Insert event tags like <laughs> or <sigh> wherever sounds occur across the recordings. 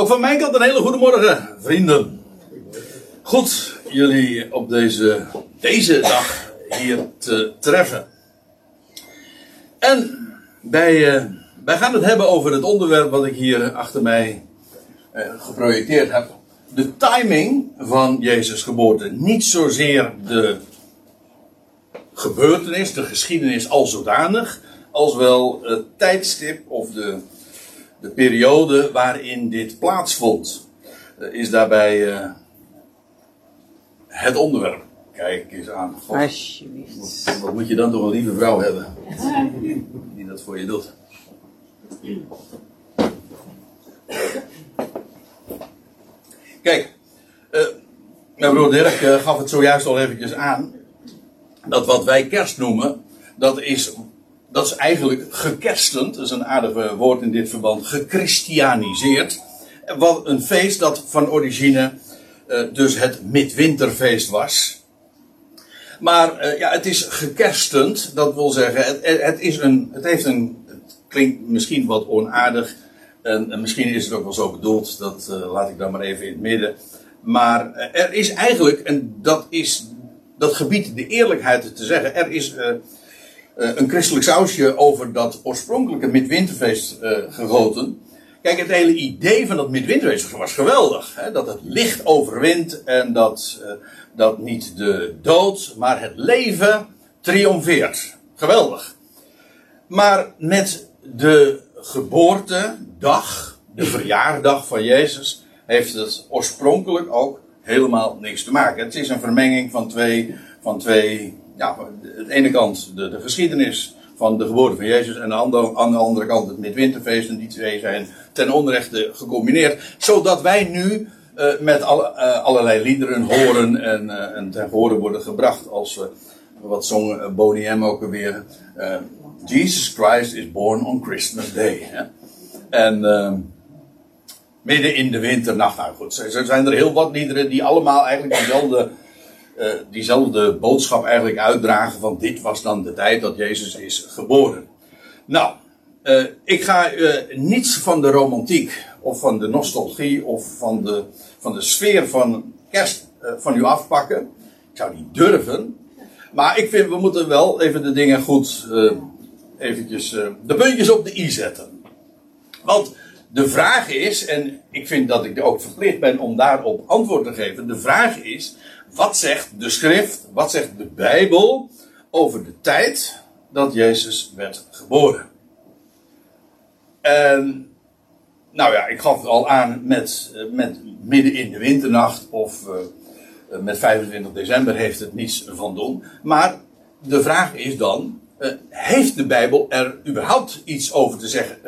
Ook van mijn kant een hele goede morgen, vrienden. Goed jullie op deze, deze dag hier te treffen. En wij, uh, wij gaan het hebben over het onderwerp wat ik hier achter mij uh, geprojecteerd heb. De timing van Jezus' geboorte. Niet zozeer de gebeurtenis, de geschiedenis als zodanig, als wel het tijdstip of de, de periode waarin dit plaatsvond. Uh, is daarbij uh, het onderwerp. Kijk eens aan. God, Alsjeblieft. Wat moet je dan toch een lieve vrouw hebben? Die dat voor je doet. Kijk, uh, mijn broer Dirk uh, gaf het zojuist al eventjes aan. Dat wat wij kerst noemen, dat is, dat is eigenlijk gekerstend. Dat is een aardig woord in dit verband. Gechristianiseerd. Wat een feest dat van origine uh, dus het midwinterfeest was. Maar uh, ja, het is gekerstend, dat wil zeggen, het, het, is een, het heeft een, het klinkt misschien wat onaardig, en, en misschien is het ook wel zo bedoeld, dat laat ik dan maar even in het midden. Maar er is eigenlijk, en dat is, dat gebied de eerlijkheid te zeggen, er is een christelijk sausje over dat oorspronkelijke midwinterfeest gegoten. Kijk, het hele idee van dat midwinterfeest was geweldig. Hè? Dat het licht overwint en dat, uh, dat niet de dood, maar het leven triomfeert. Geweldig. Maar met de geboortedag, de verjaardag van Jezus, heeft het oorspronkelijk ook helemaal niks te maken. Het is een vermenging van twee, van twee ja, aan de ene kant de, de geschiedenis van de geboorte van Jezus en aan de, andere, kant het midwinterfeest. En die twee zijn ten onrechte gecombineerd. Zodat wij nu uh, met alle, uh, allerlei liederen horen en, uh, en ten horen worden gebracht. Als wat zong Boney M ook alweer. Jesus Christ is born on Christmas Day. En midden in de winternacht. Nou goed, er zijn er heel wat liederen die allemaal eigenlijk dezelfde uh, diezelfde boodschap eigenlijk uitdragen van dit was dan de tijd dat Jezus is geboren. Nou, uh, ik ga uh, niets van de romantiek of van de nostalgie of van de, van de sfeer van kerst van u afpakken. Ik zou niet durven. Maar ik vind we moeten wel even de dingen goed eventjes de puntjes op de i zetten. Want de vraag is, en ik vind dat ik ook verplicht ben om daarop antwoord te geven. De vraag is, wat zegt de schrift, wat zegt de Bijbel over de tijd dat Jezus werd geboren? En, nou ja, ik gaf het al aan met, met midden in de winternacht of uh, met 25 december heeft het niets van doen. Maar de vraag is dan, heeft de Bijbel er überhaupt iets over te zeggen?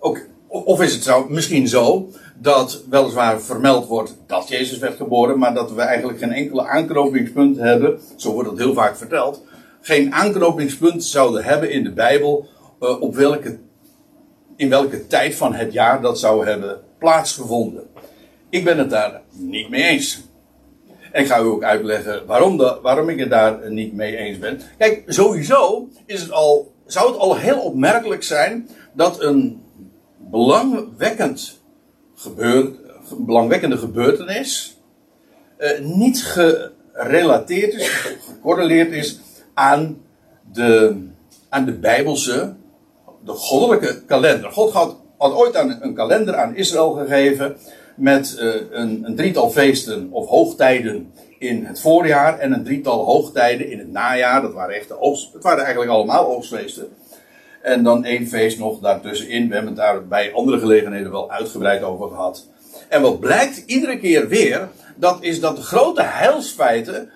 Ook, of is het zo, misschien zo dat weliswaar vermeld wordt dat Jezus werd geboren, maar dat we eigenlijk geen enkele aanknopingspunt hebben, zo wordt het heel vaak verteld, geen aanknopingspunt zouden hebben in de Bijbel uh, op welke, in welke tijd van het jaar dat zou hebben plaatsgevonden. Ik ben het daar niet mee eens. En ik ga u ook uitleggen waarom, de, waarom ik het daar niet mee eens ben. Kijk, sowieso is het al, zou het al heel opmerkelijk zijn dat een belangwekkend gebeur, belangwekkende gebeurtenis uh, niet gerelateerd is, gecorreleerd is aan de, aan de Bijbelse, de goddelijke kalender. God had, had ooit aan, een kalender aan Israël gegeven met uh, een, een drietal feesten of hoogtijden in het voorjaar en een drietal hoogtijden in het najaar. Dat waren echt de oogst, het waren eigenlijk allemaal oogstfeesten. En dan één feest nog daartussenin. We hebben het daar bij andere gelegenheden wel uitgebreid over gehad. En wat blijkt iedere keer weer, dat is dat de grote heilsfeiten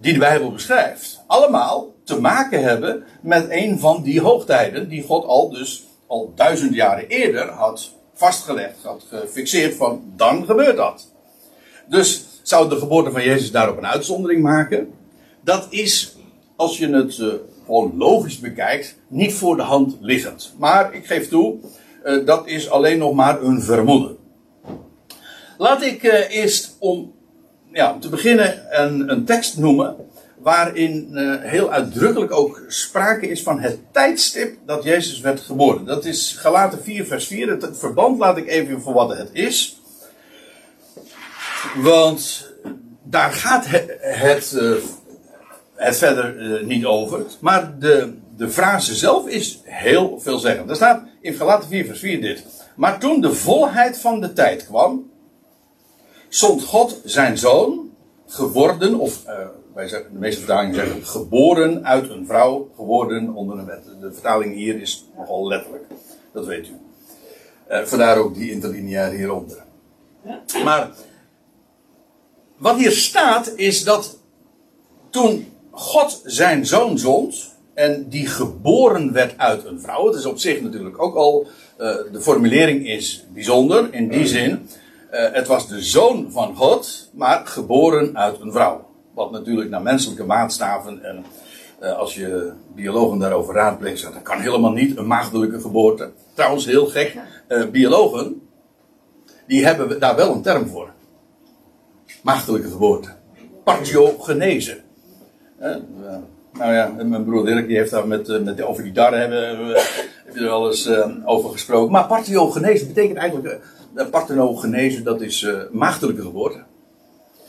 die de Bijbel beschrijft, allemaal te maken hebben met een van die hoogtijden die God al dus al duizend jaren eerder had vastgelegd, had gefixeerd van dan gebeurt dat. Dus zou de geboorte van Jezus daarop een uitzondering maken? Dat is, als je het uh, gewoon logisch bekijkt, niet voor de hand liggend. Maar ik geef toe, uh, dat is alleen nog maar een vermoeden. Laat ik uh, eerst om, ja, te beginnen een, een tekst noemen waarin uh, heel uitdrukkelijk ook sprake is van het tijdstip dat Jezus werd geboren. Dat is Galaten 4, vers 4. Het, verband laat ik even voor wat het is. Want daar gaat het, het, het verder uh, niet over. Maar de, de frase zelf is heel veelzeggend. Er staat in Galaten 4, vers 4 dit. Maar toen de volheid van de tijd kwam, zond God zijn zoon, geworden, of uh, wij zeggen, de meeste vertalingen zeggen geboren uit een vrouw, geworden onder een wet. De vertaling hier is nogal letterlijk, dat weet u. Uh, vandaar ook die interlineair hieronder. Maar wat hier staat is dat toen God zijn zoon zond, en die geboren werd uit een vrouw. Het is op zich natuurlijk ook al, uh, de formulering is bijzonder in die zin. Uh, het was de zoon van God, maar geboren uit een vrouw. Wat natuurlijk naar menselijke maatstaven en uh, als je biologen daarover raadpleegt, dat kan helemaal niet een maagdelijke geboorte. Trouwens, heel gek, biologen, die hebben daar wel een term voor. Maagdelijke geboorte. Partiogenese. Nou ja, mijn broer Dirk die heeft daar met, eh, met over die darren hebben, heb je er wel eens uh, over gesproken. Maar partenogenese betekent eigenlijk, uh, parthenogenese dat is uh, maagdelijke geboorte.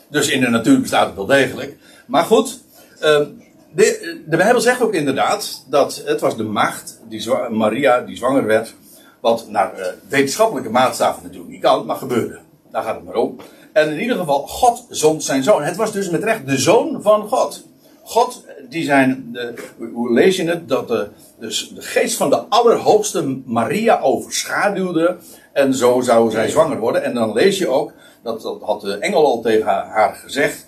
Dus in de natuur bestaat het wel degelijk. Maar goed, uh, de, de Bijbel zegt ook inderdaad dat het was de maagd, die Maria, die zwanger werd. Wat naar wetenschappelijke maatstaven natuurlijk niet kan, maar gebeurde. Daar gaat het maar om. En in ieder geval, God zond zijn zoon. Het was dus met recht de zoon van God. God, die zijn, de, hoe lees je het? Dat de, dus de geest van de Allerhoogste Maria overschaduwde. En zo zou zij zwanger worden. En dan lees je ook, dat, dat had de engel al tegen haar gezegd.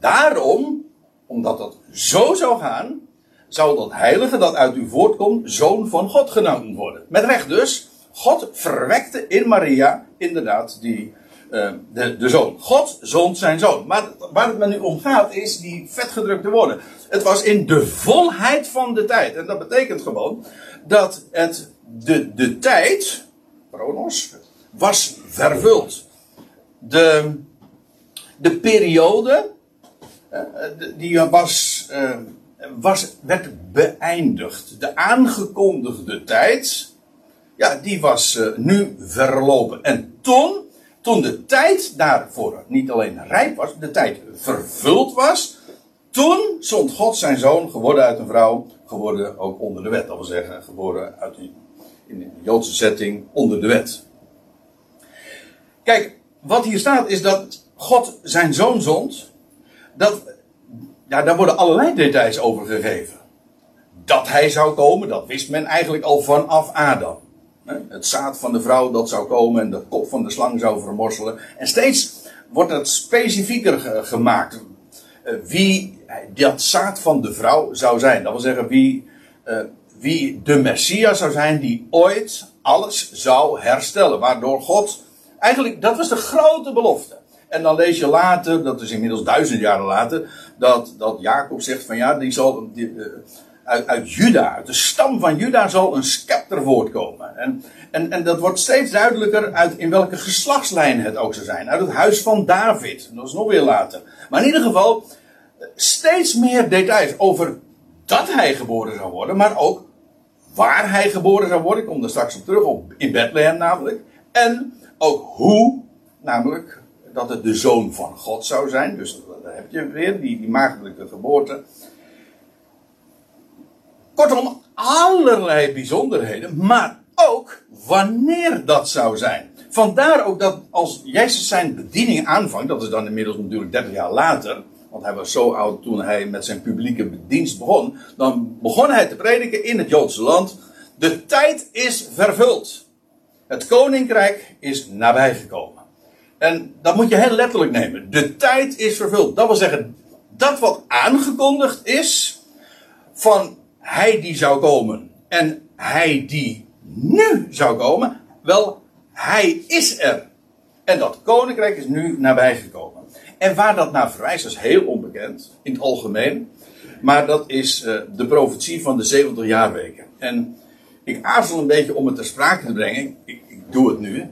Daarom, omdat dat zo zou gaan, zou dat heilige dat uit u voortkomt, zoon van God genoemd worden. Met recht dus, God verwekte in Maria inderdaad die, uh, de, de zoon. God zond zijn zoon. Maar waar het me nu om gaat is die vetgedrukte woorden. Het was in de volheid van de tijd. En dat betekent gewoon dat het de, de tijd, chronos, was vervuld. De, de periode, uh, die was, uh, was, werd beëindigd. De aangekondigde tijd, ja, die was nu verlopen. En toen toen de tijd daarvoor niet alleen rijp was, de tijd vervuld was. Toen zond God zijn zoon, geworden uit een vrouw, geworden ook onder de wet. Dat wil zeggen, geboren uit in de Joodse setting onder de wet. Kijk, wat hier staat is dat God zijn zoon zond. Dat, ja, daar worden allerlei details over gegeven. Dat hij zou komen, dat wist men eigenlijk al vanaf Adam. Het zaad van de vrouw dat zou komen en de kop van de slang zou vermorselen. En steeds wordt het specifieker gemaakt. Eh, wie dat zaad van de vrouw zou zijn. Dat wil zeggen wie, uh, wie de Messias zou zijn die ooit alles zou herstellen. Waardoor God, eigenlijk dat was de grote belofte. En dan lees je later, dat is inmiddels duizend jaren later, dat, dat Jacob zegt van ja, die zal, uh, uit, uit Juda, uit de stam van Juda zal een scepter voortkomen. En, en, en dat wordt steeds duidelijker uit in welke geslachtslijn het ook zou zijn. Uit het huis van David. Dat is nog weer later. Maar in ieder geval, steeds meer details over dat hij geboren zou worden, maar ook waar hij geboren zou worden. Ik kom er straks op terug, op, in Bethlehem namelijk. En ook hoe, namelijk dat het de zoon van God zou zijn. Dus daar heb je weer, die, die maagdelijke geboorte. Kortom, allerlei bijzonderheden, maar ook wanneer dat zou zijn. Vandaar ook dat als Jezus zijn bediening aanvangt, dat is dan inmiddels natuurlijk 30 jaar later, want hij was zo oud toen hij met zijn publieke dienst begon, dan begon hij te prediken in het Joodse land. De tijd is vervuld. Het koninkrijk is nabijgekomen. En dat moet je heel letterlijk nemen. De tijd is vervuld. Dat wil zeggen, dat wat aangekondigd is van hij die zou komen en hij die nu zou komen, wel, hij is er. En dat koninkrijk is nu nabijgekomen. En waar dat naar verwijst, is heel onbekend in het algemeen. Maar dat is uh, de profetie van de 70 jaarweken. En ik aarzel een beetje om het ter sprake te brengen. Ik, doe het nu.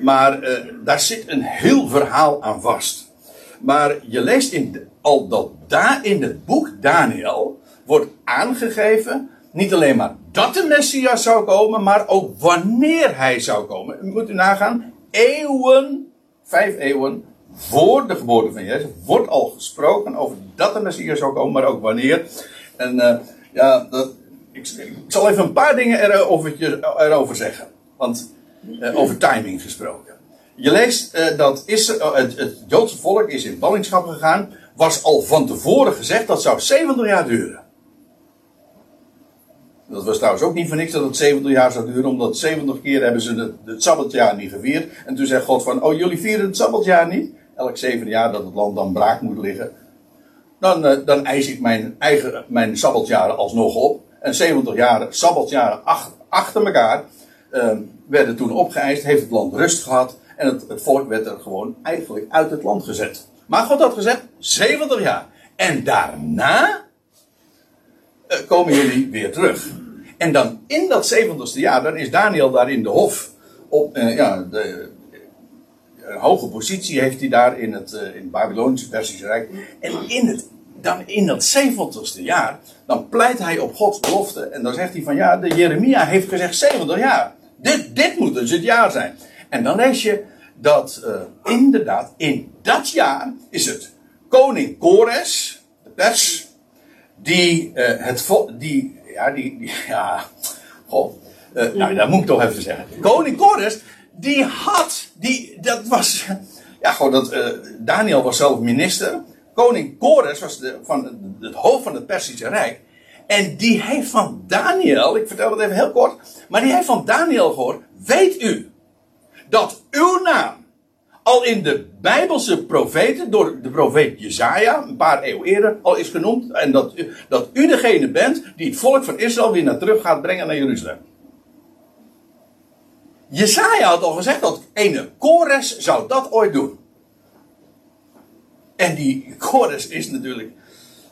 Maar uh, daar zit een heel verhaal aan vast. Maar je leest in al dat daar in het boek Daniel wordt aangegeven. Niet alleen maar dat de Messias zou komen, maar ook wanneer hij zou komen. Moet u nagaan, eeuwen, vijf eeuwen voor de geboorte van Jezus, wordt al gesproken over dat de Messias zou komen, maar ook wanneer. En uh, ja, dat, ik, ik, zal even een paar dingen erover, erover zeggen. Want uh, over timing gesproken. Je leest dat Israël, het, het, Joodse volk is in ballingschap gegaan. Was al van tevoren gezegd dat zou 70 jaar duren. Dat was trouwens ook niet voor niks dat het 70 jaar zou duren, omdat 70 keer hebben ze het, het Sabbatjaar niet gevierd. En toen zei God van, oh jullie vieren het Sabbatjaar niet? Elk zeven jaar dat het land dan braak moet liggen. Dan, uh, dan eis ik mijn eigen, mijn Sabbatjaren alsnog op. En 70 jaar, Sabbatjaren achter, elkaar, uh, werden toen opgeëist, heeft het land rust gehad. En het, het, volk werd er gewoon eigenlijk uit het land gezet. Maar God had gezegd, 70 jaar. En daarna komen jullie weer terug. En dan in dat 70ste jaar, dan is Daniel daar in de hof. Op uh, ja, de, een hoge positie heeft hij daar in het, in Babylonische Persische Rijk. En in het, dan in dat 70ste jaar, dan pleit hij op Gods belofte. En dan zegt hij van ja, de Jeremia heeft gezegd 70 jaar. Dit, dit moet dus het jaar zijn. En dan lees je dat inderdaad in dat jaar is het koning Kores, de pers, die uh, het die, ja, die, <laughs> ja, goh, uh, nou, dat moet ik toch even zeggen. Koning Kores, die had, die, dat was, <laughs> ja, gewoon dat, Daniel was zelf minister. Koning Kores was de, van het hoofd van het Persische Rijk. En die heeft van Daniel, ik vertel het even heel kort, maar die heeft van Daniel gehoord, weet u dat uw naam al in de Bijbelse profeten, door de profeet Jezaja, een paar eeuwen eerder, al is genoemd. En dat, dat u degene bent die het volk van Israël weer naar terug gaat brengen naar Jeruzalem. Jezaja had al gezegd dat ene Kores zou dat ooit doen. En die Kores is natuurlijk,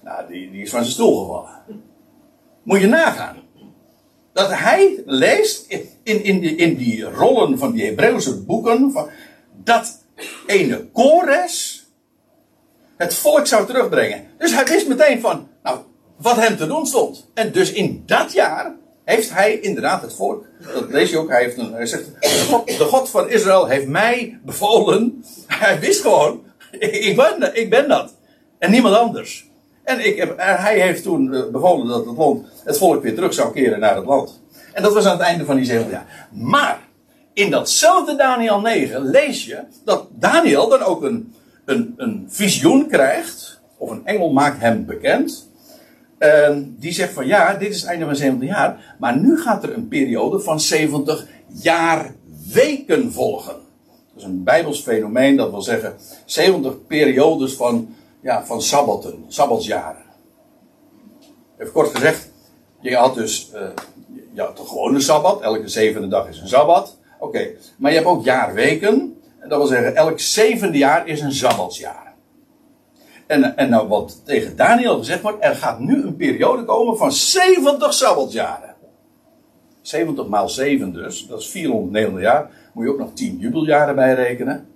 nou, die, die is van zijn stoel gevallen. Moet je nagaan. Dat hij leest in, in, die, in die rollen van die Hebreeuwse boeken, van, dat ene Kores het volk zou terugbrengen. Dus hij wist meteen van, nou, wat hem te doen stond. En dus in dat jaar heeft hij inderdaad het volk, dat lees je ook, hij, heeft een, hij zegt, de God, van Israël heeft mij bevolen. Hij wist gewoon, ik ben, ik ben dat. En niemand anders. En ik heb, hij heeft toen eh, bevolen dat het, het volk weer terug zou keren naar het land. En dat was aan het einde van die zeven jaar. Maar in datzelfde Daniel 9 lees je dat Daniel dan ook een, een, een visioen krijgt. Of een engel maakt hem bekend. En die zegt van ja, dit is het einde van 70 jaar. Maar nu gaat er een periode van 70 jaar weken volgen. Dat is een bijbels fenomeen, dat wil zeggen 70 periodes van, ja, van sabbaten, sabbatsjaren. Even kort gezegd, je had dus uh, je had de gewone sabbat, elke zevende dag is een sabbat. Oké, maar je hebt ook jaarweken. En dat wil zeggen, elk zevende jaar is een sabbatsjaar. En, en nou wat tegen Daniel gezegd wordt, er gaat nu een periode komen van 70 sabbatsjaren. 70 maal 7 dus, dat is 490 jaar. Moet je ook nog 10 jubeljaren bij rekenen.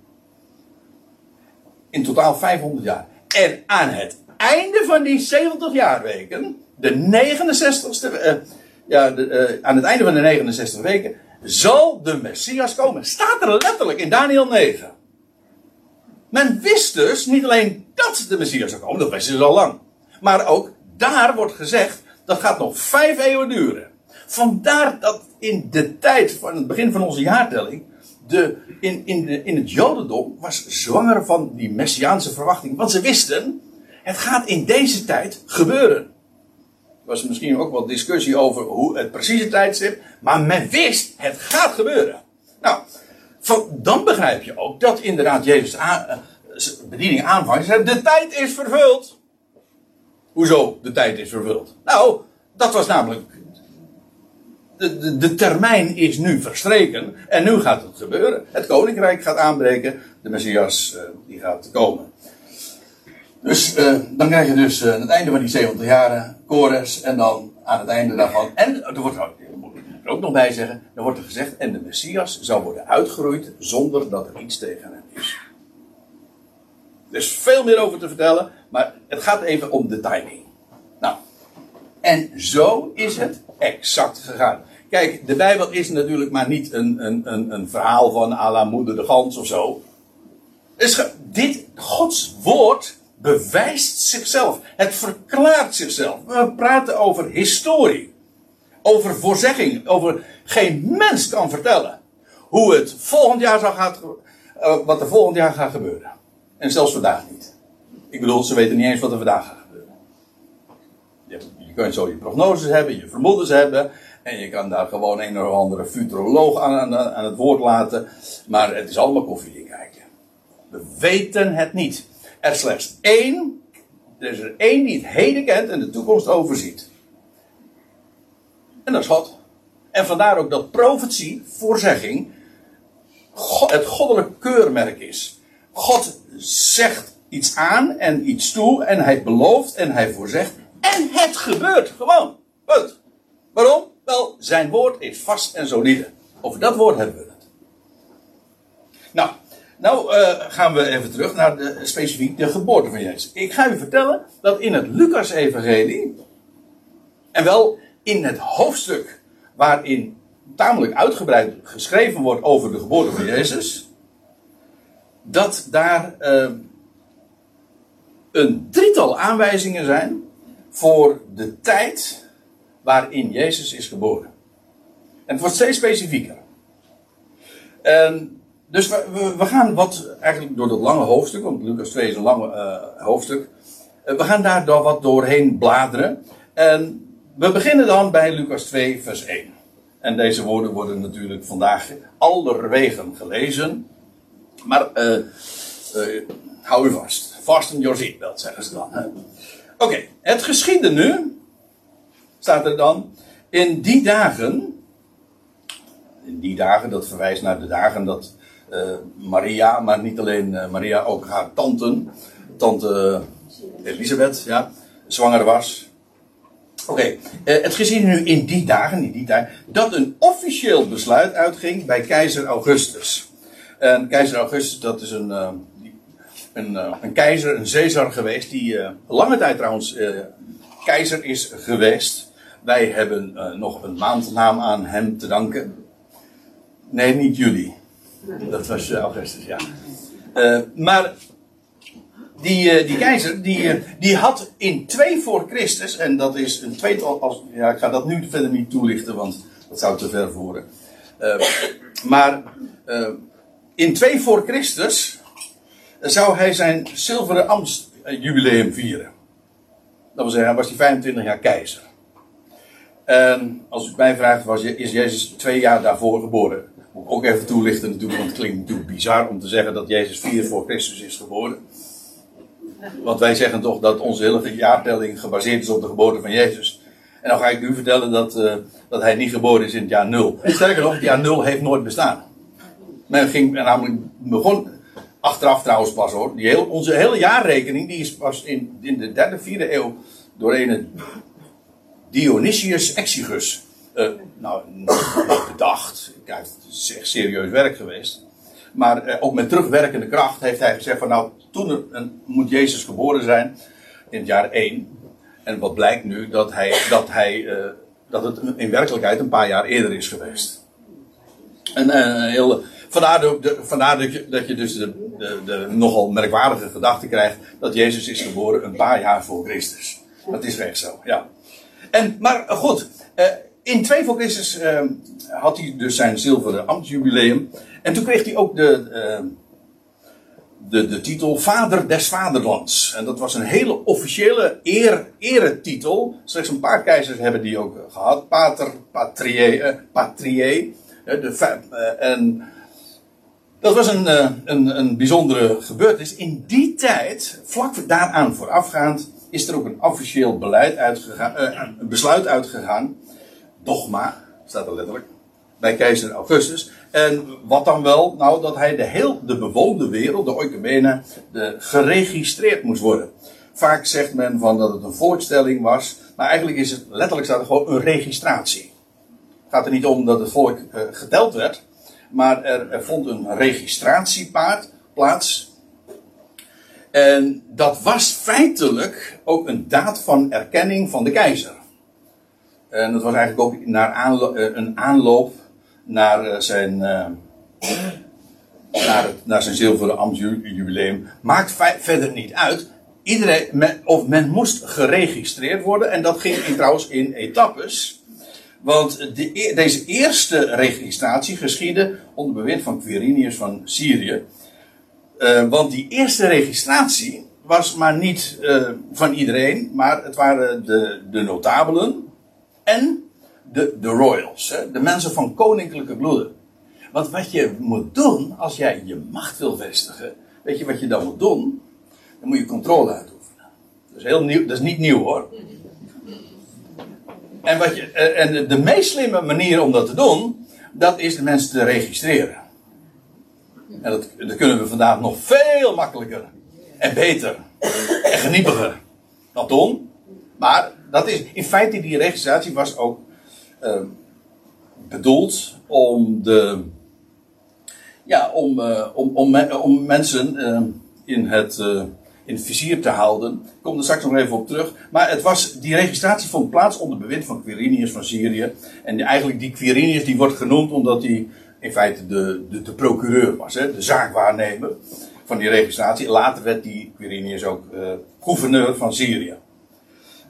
In totaal 500 jaar. En aan het einde van die 70 jaarweken, de 69ste, uh, ja, de, uh, aan het einde van de 69 weken, zal de Messias komen. Staat er letterlijk in Daniel 9. Men wist dus niet alleen dat de Messias zou komen, dat wisten ze al lang. Maar ook daar wordt gezegd, dat gaat nog vijf eeuwen duren. Vandaar dat in de tijd van het begin van onze jaartelling, de, in, in, de, in het Jodendom was zwanger van die Messiaanse verwachting. Want ze wisten, het gaat in deze tijd gebeuren was misschien ook wel discussie over hoe het precieze tijdstip. Maar men wist, het gaat gebeuren. Nou, van, dan begrijp je ook dat inderdaad Jezus aan, uh, bediening aanvangt. De tijd is vervuld. Hoezo de tijd is vervuld? Nou, dat was namelijk. De, de, de, termijn is nu verstreken en nu gaat het gebeuren. Het koninkrijk gaat aanbreken, de Messias uh, die gaat komen. Dus uh, dan krijg je dus uh, aan het einde van die 70 jaren Kores en dan aan het einde daarvan. En er wordt ik er ook nog bij zeggen, er wordt er gezegd, en de Messias zal worden uitgeroeid zonder dat er iets tegen hem is. Er is veel meer over te vertellen, maar het gaat even om de timing. Nou, en zo is het exact gegaan. Kijk, de Bijbel is natuurlijk maar niet een, een, een, een verhaal van à la moeder de gans of zo. Is dit, Gods woord bewijst zichzelf. Het verklaart zichzelf. We praten over historie. Over voorzegging. Over geen mens kan vertellen hoe het volgend jaar zal gaan, uh, wat er volgend jaar gaat gebeuren. En zelfs vandaag niet. Ik bedoel, ze weten niet eens wat er vandaag gaat gebeuren. Je, je kunt zo je prognoses hebben, je vermoedens hebben. En je kan daar gewoon een of andere futuroloog aan, aan, aan het woord laten. Maar het is allemaal koffie kijken. We weten het niet. Er slechts één. Er is er één die het heden kent en de toekomst overziet. En dat is God. En vandaar ook dat profetie, voorzegging, het goddelijk keurmerk is. God zegt iets aan en iets toe en hij belooft en hij voorzegt. En het gebeurt gewoon. Punt. Waarom? Wel, zijn woord is vast en solide. Over dat woord hebben we het. Nou, nou uh, gaan we even terug naar de, specifiek de geboorte van Jezus. Ik ga u vertellen dat in het Lucas-evangelie, en wel in het hoofdstuk waarin tamelijk uitgebreid geschreven wordt over de geboorte van Jezus, dat daar uh, een drietal aanwijzingen zijn voor de tijd waarin Jezus is geboren. En het wordt steeds specifieker. En dus we, gaan wat eigenlijk door dat lange hoofdstuk, want Lucas 2 is een lange uh, hoofdstuk. Uh, we gaan daar door wat doorheen bladeren. En we beginnen dan bij Lucas 2, vers 1. En deze woorden worden natuurlijk vandaag allerwegen gelezen. Maar uh, hou u vast. Fasten your seatbelt, zeggen ze dan. Oké, het geschiedde nu staat er dan. In die dagen, in die dagen, dat verwijst naar de dagen dat Maria, maar niet alleen uh, Maria, ook haar tante, tante Elisabeth, ja, zwanger was. Oké, uh, het gezien nu in die dagen, in die tijd, dat een officieel besluit uitging bij keizer Augustus. En keizer Augustus, dat is een, een, een keizer, een Caesar geweest, die lange tijd trouwens keizer is geweest. Wij hebben nog een maandnaam aan hem te danken. Nee, niet jullie. Dat was Augustus, ja. Uh, maar die, die keizer, die, die had in 2 voor Christus, en dat is een tweetal, als, ja, ik ga dat nu verder niet toelichten, want dat zou te ver voeren. maar in 2 voor Christus zou hij zijn zilveren ambtsjubileum vieren. Dat wil zeggen, hij was die 25 jaar keizer. En als u mij vraagt, was, is Jezus twee jaar daarvoor geboren. Moet ik ook even toelichten natuurlijk, want het klinkt natuurlijk bizar om te zeggen dat Jezus vier voor Christus is geboren. Want wij zeggen toch dat onze hele jaartelling gebaseerd is op de geboorte van Jezus. En dan ga ik u vertellen dat, uh, dat hij niet geboren is in het jaar nul. Sterker nog, het jaar nul heeft nooit bestaan. Men ging namelijk begon, achteraf trouwens pas hoor, die onze hele jaarrekening die is pas in, in de derde, vierde eeuw door een Dionysius Exigus. Uh, nou, niet bedacht. Kijk, het is echt serieus werk geweest. Maar uh, ook met terugwerkende kracht heeft hij gezegd van nou, toen een, moet Jezus geboren zijn. In het jaar 1. En wat blijkt nu? Dat, hij, dat, hij, uh, dat het in werkelijkheid een paar jaar eerder is geweest. En heel, vandaar, de, vandaar dat, je, dat je dus de, de, nogal merkwaardige gedachte krijgt dat Jezus is geboren een paar jaar voor Christus. Dat is echt zo, ja. En, maar goed, in 2 voor Christus uh, had hij dus zijn zilveren ambtsjubileum. En toen kreeg hij ook de, uh, de, de titel Vader des Vaderlands. En dat was een hele officiële eer, eretitel. Slechts een paar keizers hebben die ook gehad. Pater Patrier. patrier de, en dat was een, een, een bijzondere gebeurtenis. In die tijd, vlak daaraan voorafgaand, is er ook een officieel beleid uitgegaan, een besluit uitgegaan. Dogma, staat er letterlijk. Bij keizer Augustus. En wat dan wel? Nou, dat hij de heel de bewoonde wereld, de oikumene, de, geregistreerd moest worden. Vaak zegt men van dat het een voorstelling was. Maar eigenlijk is het, letterlijk staat er gewoon een registratie. Het gaat er niet om dat het volk uh, geteld werd. Maar er, er vond een registratiepaard plaats En dat was feitelijk ook een daad van erkenning van de keizer. En dat was eigenlijk ook naar eh, een aanloop naar eh, zijn, naar, naar zijn zilveren ambtsjubileum. Maakt verder niet uit. Iedereen, men, of men moest geregistreerd worden. En dat ging in, trouwens in etappes. Want de, e-, deze eerste registratie geschiedde onder bewind van Quirinius van Syrië. Want die eerste registratie was maar niet van iedereen, maar het waren de, de notabelen en de, de royals, hè, de mensen van koninklijke bloeden. Want wat je moet doen als jij je macht wil vestigen, weet je wat je dan moet doen? Dan moet je controle uitoefenen. Dat is, heel nieuw, dat is niet nieuw hoor. En, wat je, eh, en de meest slimme manier om dat te doen, dat is de mensen te registreren. En dat, dat kunnen we vandaag nog veel makkelijker en beter en geniepiger dan toen. Maar dat is, in feite, die registratie was ook uh, bedoeld om de. Ja, om, uh, om, om, om mensen uh, in, het, in het vizier te houden. Ik kom er straks nog even op terug. Maar het was, die registratie vond plaats onder bewind van Quirinius van Syrië. En eigenlijk die Quirinius die wordt genoemd omdat hij in feite de, de, de procureur was, hè, de zaakwaarnemer van die registratie. Later werd die Quirinius ook gouverneur van Syrië.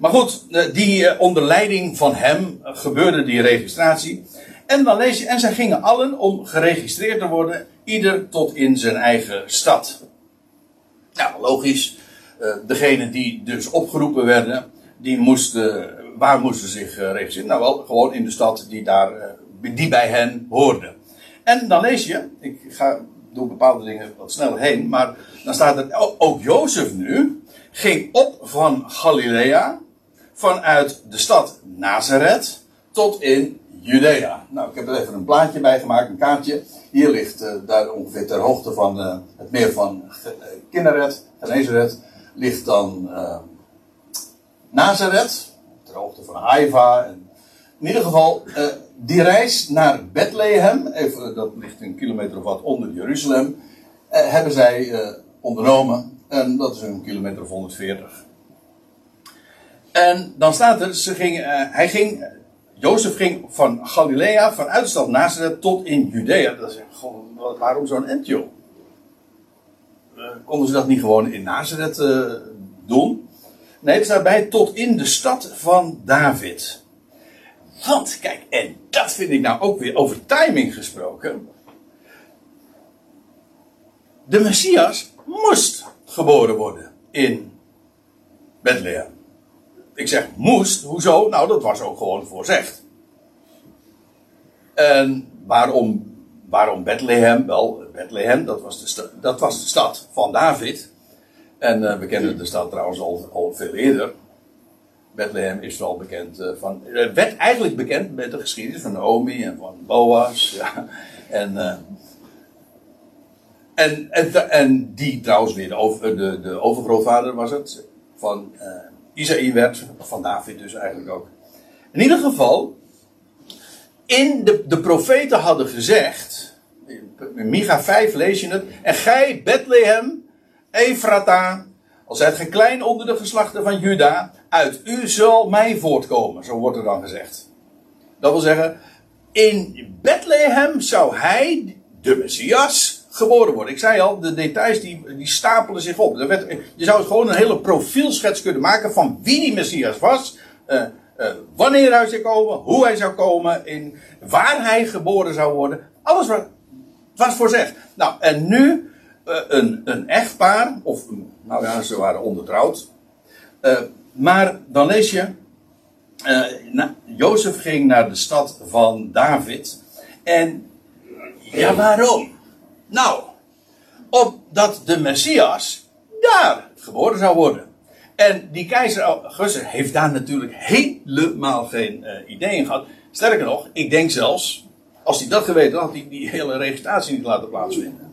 Maar goed, eh, die, eh, onder leiding van hem gebeurde die registratie. En dan lees je, en zij gingen allen om geregistreerd te worden, ieder tot in zijn eigen stad. Nou, logisch. Degene die dus opgeroepen werden, die moesten, waar moesten zich registreren? Nou wel, gewoon in de stad die, daar, die bij hen hoorde. En dan lees je, ik ga door bepaalde dingen wat sneller heen, maar dan staat er, ook Jozef nu ging op van Galilea, vanuit de stad Nazareth tot in Judea. Nou, ik heb er even een plaatje bij gemaakt, een kaartje. Hier ligt uh, daar ongeveer ter hoogte van uh, het meer van uh, Kinneret, Genezeret, ligt dan Nazareth, ter hoogte van Haifa. En in ieder geval, die reis naar Bethlehem, even, dat ligt een kilometer of wat onder Jeruzalem, hebben zij ondernomen. En dat is een kilometer of 140. En dan staat er, ze ging, uh, hij ging, Jozef ging van Galilea, vanuit de stad Nazareth tot in Judea. Dat is waarom zo'n end? Uh, konden ze dat niet gewoon in Nazareth uh, doen? Nee, het staat bij tot in de stad van David. Want, kijk, en dat vind ik nou ook weer over timing gesproken. De Messias moest geboren worden in Bethlehem. Ik zeg moest, hoezo? Nou, dat was ook gewoon voorzegd. En waarom, waarom Bethlehem? Wel, Bethlehem, dat was de, dat was de stad van David. En uh, we kennen de stad trouwens al, al veel eerder. Bethlehem is wel bekend uh, van. Het werd eigenlijk bekend met de geschiedenis van Naomi en van Boas. Ja, en, en, en, en, die trouwens weer de, over, de, de overgrootvader was het. Van Isaïe werd, van David dus eigenlijk ook. In ieder geval, in de, de profeten hadden gezegd, in Micha 5 lees je het, en gij Bethlehem, Efrata, al zijt gij klein onder de geslachten van Juda, uit u zal mij voortkomen, zo wordt er dan gezegd. Dat wil zeggen, in Bethlehem zou hij, de Messias, geboren worden. Ik zei al, de details die, die stapelen zich op. Werd, je zou gewoon een hele profielschets kunnen maken van wie die Messias was. Uh, uh, wanneer hij zou komen, hoe hij zou komen, in, waar hij geboren zou worden. Alles wat, was voorzegd. Nou, en nu een, een echtpaar, of nou ja, ze waren ondertrouwd. maar dan lees je, Jozef ging naar de stad van David. En ja, waarom? Nou, opdat de Messias daar geboren zou worden. En die keizer Augustus heeft daar natuurlijk helemaal geen uh, idee in gehad. Sterker nog, ik denk zelfs, als hij dat geweten had, had hij die hele registratie niet laten plaatsvinden.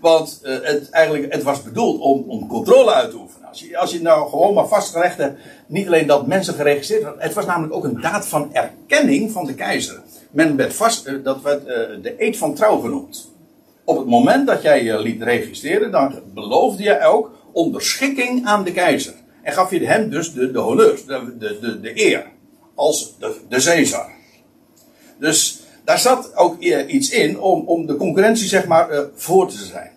Want uh, het, eigenlijk, het was bedoeld om, om controle uit te oefenen. Als je, als je nou gewoon maar vastgelegd hebt, niet alleen dat mensen geregistreerd waren, het was namelijk ook een daad van erkenning van de keizer. Men werd vast, uh, dat werd uh, de eed van trouw genoemd. op het moment dat jij je liet registreren, dan beloofde je ook onderschikking aan de keizer. En gaf je hem dus de, de de, de, de, de eer. Als de, de Caesar. Dus daar zat ook iets in om, om de concurrentie, zeg maar, voor te zijn.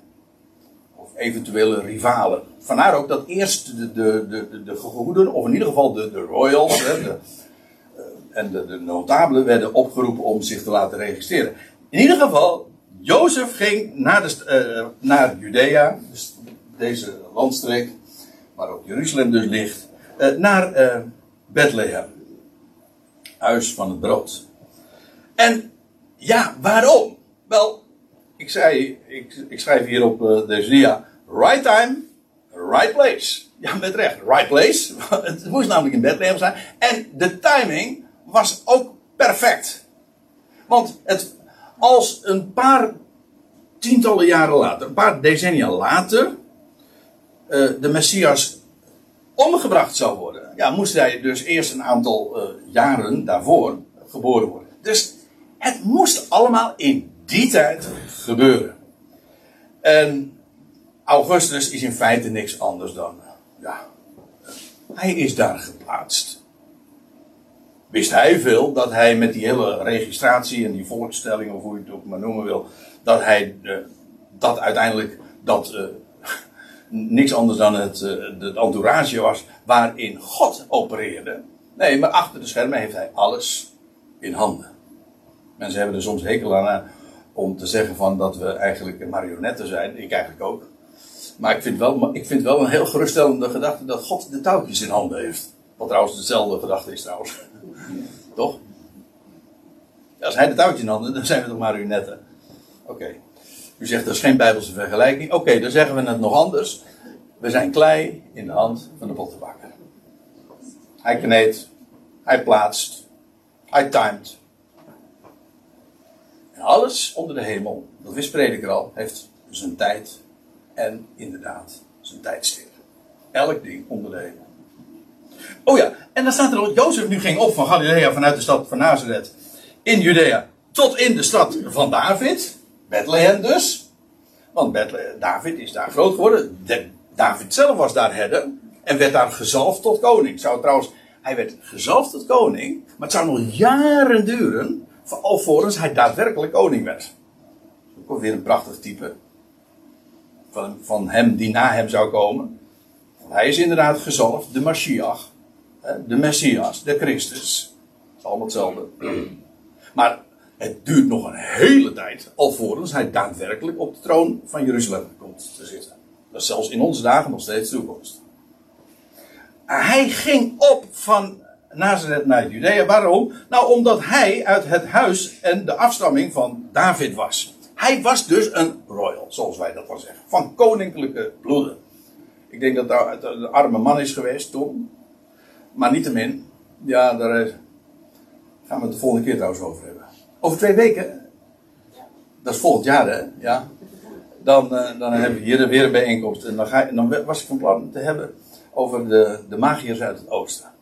Of eventuele rivalen. Vandaar ook dat eerst de, de, de, de gegoeden, of in ieder geval de, de royals de, en de, notabelen werden opgeroepen om zich te laten registreren. In ieder geval, Jozef ging naar, de, uh, naar Judea, dus deze landstreek, waar ook Jeruzalem dus ligt, naar Bethlehem. Huis van het brood. En ja, waarom? Wel, ik zei, ik, ik schrijf hier op uh, deze dia, right time, right place. Ja, met recht, right place. <laughs> Het moest namelijk in Bethlehem zijn. En de timing was ook perfect. Want het, als een paar tientallen jaren later, een paar decennia later, uh, de Messias omgebracht zou worden, ja, moest hij dus eerst een aantal uh, jaren daarvoor geboren worden. Dus het moest allemaal in die tijd gebeuren. En Augustus is in feite niks anders dan, ja, hij is daar geplaatst. Wist hij veel dat hij met die hele registratie en die volkstelling, of hoe je het ook maar noemen wil, dat hij dat uiteindelijk dat uh, <laughs> niks anders dan het, uh, het entourage was waarin God opereerde. Nee, maar achter de schermen heeft hij alles in handen. Mensen hebben er soms hekel aan eh, om te zeggen van dat we eigenlijk marionetten zijn. Ik eigenlijk ook. Maar ik vind wel, ik vind wel een heel geruststellende gedachte dat God de touwtjes in handen heeft. Wat trouwens dezelfde gedachte is trouwens. Toch? Als hij de touwtjes in handen, dan zijn we toch marionetten. Oké. U zegt dat is geen bijbelse vergelijking. Oké, dan zeggen we het nog anders. We zijn klei in de hand van de pottenbakker. Hij kneedt, hij plaatst, hij timed. En alles onder de hemel, dat wist prediker al, heeft zijn tijd en inderdaad zijn tijdstip. Elk ding onder de hemel. Oh ja, en dan staat er ook, Jozef nu ging op van Galilea vanuit de stad van Nazareth in Judea tot in de stad van David, Bethlehem dus. Want Bethlehem, David is daar groot geworden. De, David zelf was daar herder en werd daar gezalfd tot koning. Zou trouwens, hij werd gezalfd tot koning, maar het zou nog jaren duren alvorens hij daadwerkelijk koning werd. Ook weer een prachtig type. Van, van hem die na hem zou komen. Hij is inderdaad gezalfd, de Mashiach. De Messias, de Christus. Het is allemaal hetzelfde. Maar het duurt nog een hele tijd alvorens hij daadwerkelijk op de troon van Jeruzalem komt te zitten. Dat is zelfs in onze dagen nog steeds toekomst. Hij ging op van Nazareth naar Judea. Waarom? Nou, omdat hij uit het huis en de afstamming van David was. Hij was dus een royal, zoals wij dat wel zeggen. Van koninklijke bloeden. Ik denk dat dat een arme man is geweest toen. Maar niettemin, ja, daar eh, gaan we het de volgende keer trouwens over hebben. Over twee weken, dat is volgend jaar hè, ja. Dan, uh, dan hebben we hier weer een bijeenkomst. En dan, ga, dan was ik van plan te hebben over de, de magiërs uit het oosten.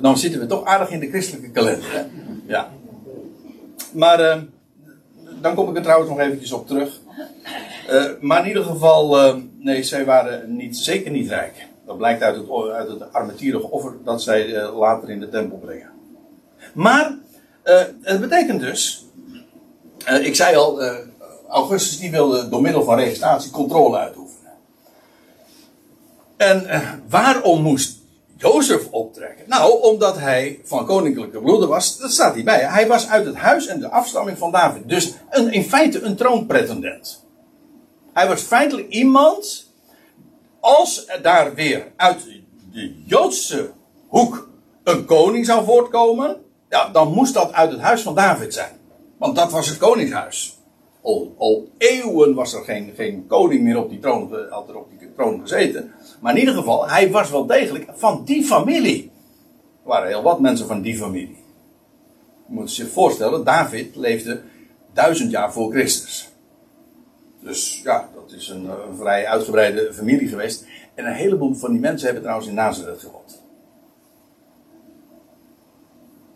Dan zitten we toch aardig in de christelijke kalender. Ja. Maar uh, dan kom ik er trouwens nog eventjes op terug. Maar in ieder geval, nee, zij waren niet, zeker niet rijk. Dat blijkt uit het, uit het armetierige offer dat zij later in de tempel brengen. Maar het betekent dus, ik zei al, Augustus die wilde door middel van registratie controle uitoefenen. En waarom moest Jozef optrekken? Nou, omdat hij van koninklijke bloeden was, dat staat hierbij. Hij was uit het huis en de afstamming van David. Dus een, in feite een troonpretendent. Hij was feitelijk iemand, als er daar weer uit de Joodse hoek een koning zou voortkomen, ja, dan moest dat uit het huis van David zijn. Want dat was het koningshuis. Al, al eeuwen was er geen, geen koning meer op die troon, had er op die gezeten. Maar in ieder geval, hij was wel degelijk van die familie. Er waren heel wat mensen van die familie. Je moet zich voorstellen, David leefde duizend jaar voor Christus. Dus ja, dat is een, een, vrij uitgebreide familie geweest. En een heleboel van die mensen hebben trouwens in Nazareth gewoond.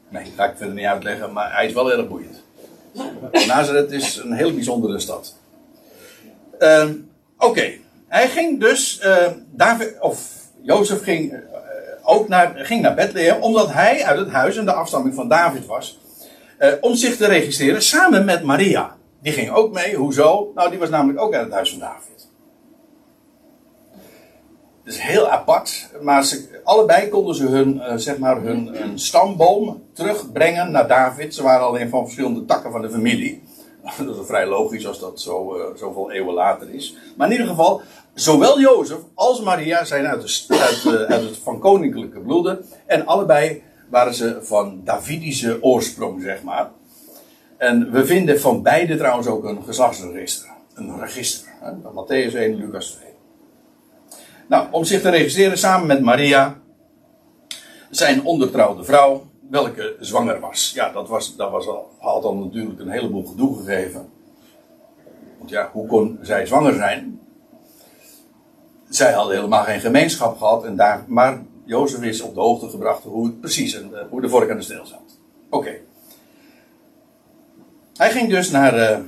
Nee, dat ga ik verder niet uitleggen, maar hij is wel erg boeiend. Nazareth is een heel bijzondere stad. Ehm, oké, hij ging dus, uh, David, of Jozef ging uh, ook naar, ging naar Bethlehem, omdat hij uit het huis en de afstamming van David was. Om zich te registreren samen met Maria. Die ging ook mee. Hoezo? Nou, die was namelijk ook uit het huis van David. Dus heel apart. Maar ze, allebei konden ze hun, uh, zeg maar hun, hun stamboom terugbrengen naar David. Ze waren alleen van verschillende takken van de familie. <laughs> Dat is vrij logisch als dat zo, uh, zoveel eeuwen later is. Maar in ieder geval, zowel Jozef als Maria zijn uit, de, uit, uit het van koninklijke bloeden. En allebei waren ze van Davidische oorsprong, zeg maar. En we vinden van beide trouwens ook een geslachtsregister. Een register. Hè? Matthäus 1, Lucas 2. Nou, om zich te registreren samen met Maria, zijn ondertrouwde vrouw, welke zwanger was. Ja, dat, was, dat was al, had dan natuurlijk een heleboel gedoe gegeven. Want ja, hoe kon zij zwanger zijn? Zij hadden helemaal geen gemeenschap gehad, en daar, maar Jozef is op de hoogte gebracht hoe het precies en hoe de vork aan de steel zat. Oké. Hij ging dus naar. Uh,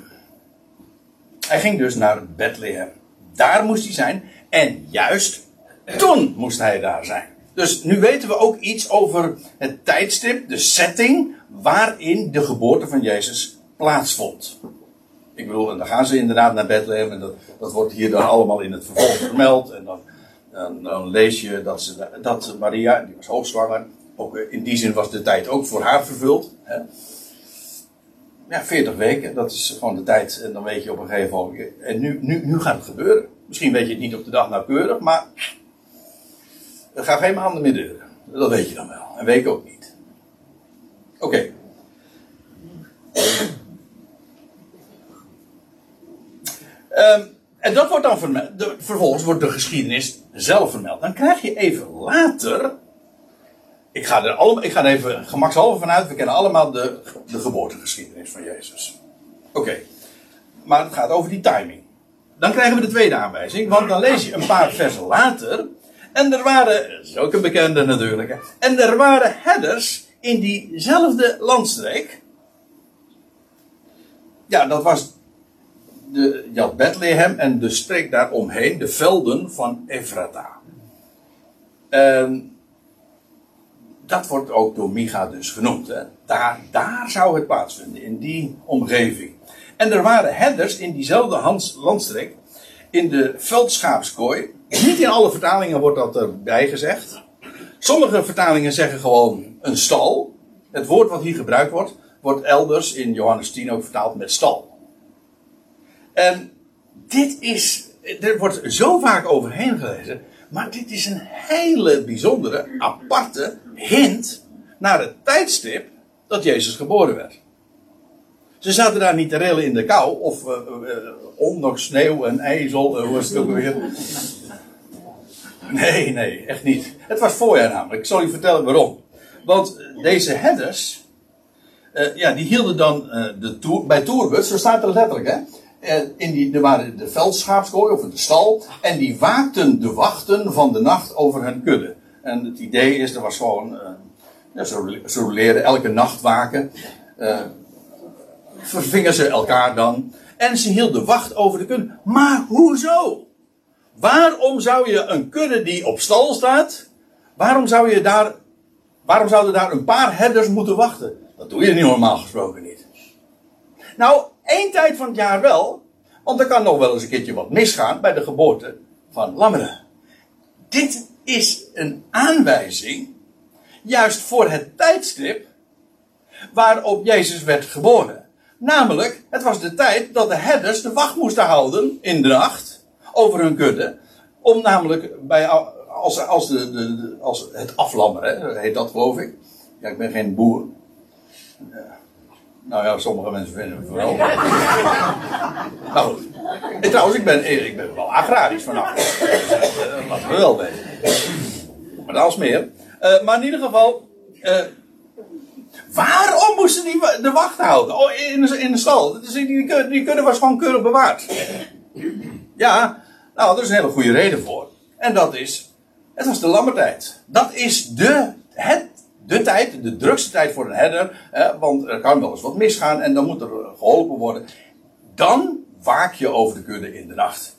hij ging dus naar Bethlehem. Daar moest hij zijn. En juist toen moest hij daar zijn. Dus nu weten we ook iets over het tijdstip, de setting waarin de geboorte van Jezus plaatsvond. Ik bedoel, en dan gaan ze inderdaad naar Bethlehem en dat, dat wordt hier dan allemaal in het vervolg vermeld. En dan, dan, dan lees je dat, ze, dat Maria, die was hoogzwanger, ook in die zin was de tijd ook voor haar vervuld. Hè. Ja, 40 weken, dat is gewoon de tijd. En dan weet je op een gegeven moment. En nu, nu, nu gaat het gebeuren. Misschien weet je het niet op de dag nauwkeurig, maar. Er gaan geen maanden meer duren. Dat weet je dan wel. En weken ook niet. Oké. Um, en dat wordt dan vermeld. Vervolgens wordt de geschiedenis zelf vermeld. Dan krijg je even later. Ik ga er, allemaal, ik ga er even gemakshalve vanuit. We kennen allemaal de, de geboortegeschiedenis van Jezus. Oké. Maar het gaat over die timing. Dan krijgen we de tweede aanwijzing. Want dan lees je een paar versen later. En er waren, dat is ook een bekende natuurlijk. En er waren herders in diezelfde landstreek. Ja, dat was de, je had Bethlehem en de streek daaromheen, de velden van Ephrata. En dat wordt ook door Micha dus genoemd. Hè. Daar, daar zou het plaatsvinden, in die omgeving. En er waren herders in diezelfde landstreek, in de veldschaapskooi. Niet in alle vertalingen wordt dat erbij gezegd. Sommige vertalingen zeggen gewoon een stal. Het woord wat hier gebruikt wordt, wordt elders in Johannes 10 ook vertaald met stal. En dit is, er wordt zo vaak overheen gelezen, maar dit is een hele bijzondere, aparte hint naar het tijdstip dat Jezus geboren werd. Ze zaten daar niet te rillen in de kou, of uh, uh, sneeuw en ijzel, uh, hoe is het ook weer? Nee, nee, echt niet. Het was voorjaar namelijk. Ik zal je vertellen waarom. Want deze herders, ja, die hielden dan de toer, bij Toerbut, zo staat er letterlijk, hè. In die, er waren de veldschaapskooi of de stal. En die waakten de wachten van de nacht over hun kudde. En het idee is, er was gewoon. ja, ze, ze leren elke nacht waken. Uh, vervingen ze elkaar dan. En ze hielden wacht over de kudde. Maar hoezo? Waarom zou je een kudde die op stal staat. Waarom zou je daar. Waarom zouden daar een paar herders moeten wachten? Dat doe je niet normaal gesproken niet. Nou, één tijd van het jaar wel. Want er kan nog wel eens een keertje wat misgaan bij de geboorte van lammeren. Dit is een aanwijzing. Juist voor het tijdstip. Waarop Jezus werd geboren. Namelijk, het was de tijd dat de herders de wacht moesten houden in de nacht over hun kudde. Om namelijk bij, als, als, de, de, als het aflammeren, heet dat geloof ik. Ja, ik ben geen boer. Nou ja, sommige mensen vinden het wel. <laughs> nou trouwens, ik ben, ik ben wel agrarisch vanaf. Dat laten we wel weten. Maar dat is meer. Uh, maar in ieder geval. Uh, waarom moesten die de wacht houden? Oh, in de, in de stal. Dus die, die, die was gewoon keurig bewaard. Ja, nou, er is een hele goede reden voor. En dat is. Het was de lammertijd. Dat is de, het de tijd, de drukste tijd voor een herder, want er kan wel eens wat misgaan en dan moet er geholpen worden. Dan waak je over de kudde in de nacht.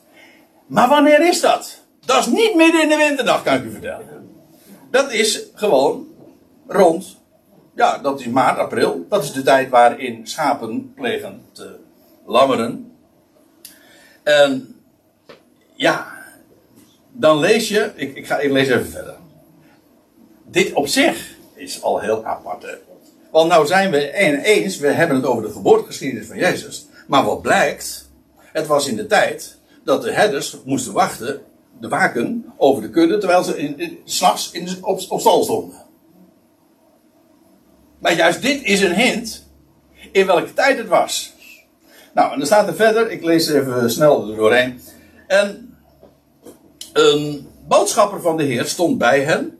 Maar wanneer is dat? Dat is niet midden in de winterdag, kan ik u vertellen. Dat is gewoon rond, ja, dat is maart, april. Dat is de tijd waarin schapen plegen te lammeren. En ja, dan lees je, ik, ik, ga, ik lees even verder. Dit op zich is al heel apart. Hè? Want nou zijn we eens, we hebben het over de geboortegeschiedenis van Jezus. Maar wat blijkt, het was in de tijd dat de herders moesten wachten, de waken, over de kudde, terwijl ze in, in, s'nachts op, op stal stonden. Maar juist dit is een hint in welke tijd het was. Nou, en dan staat er verder, ik lees even snel er doorheen. En een boodschapper van de Heer stond bij hen.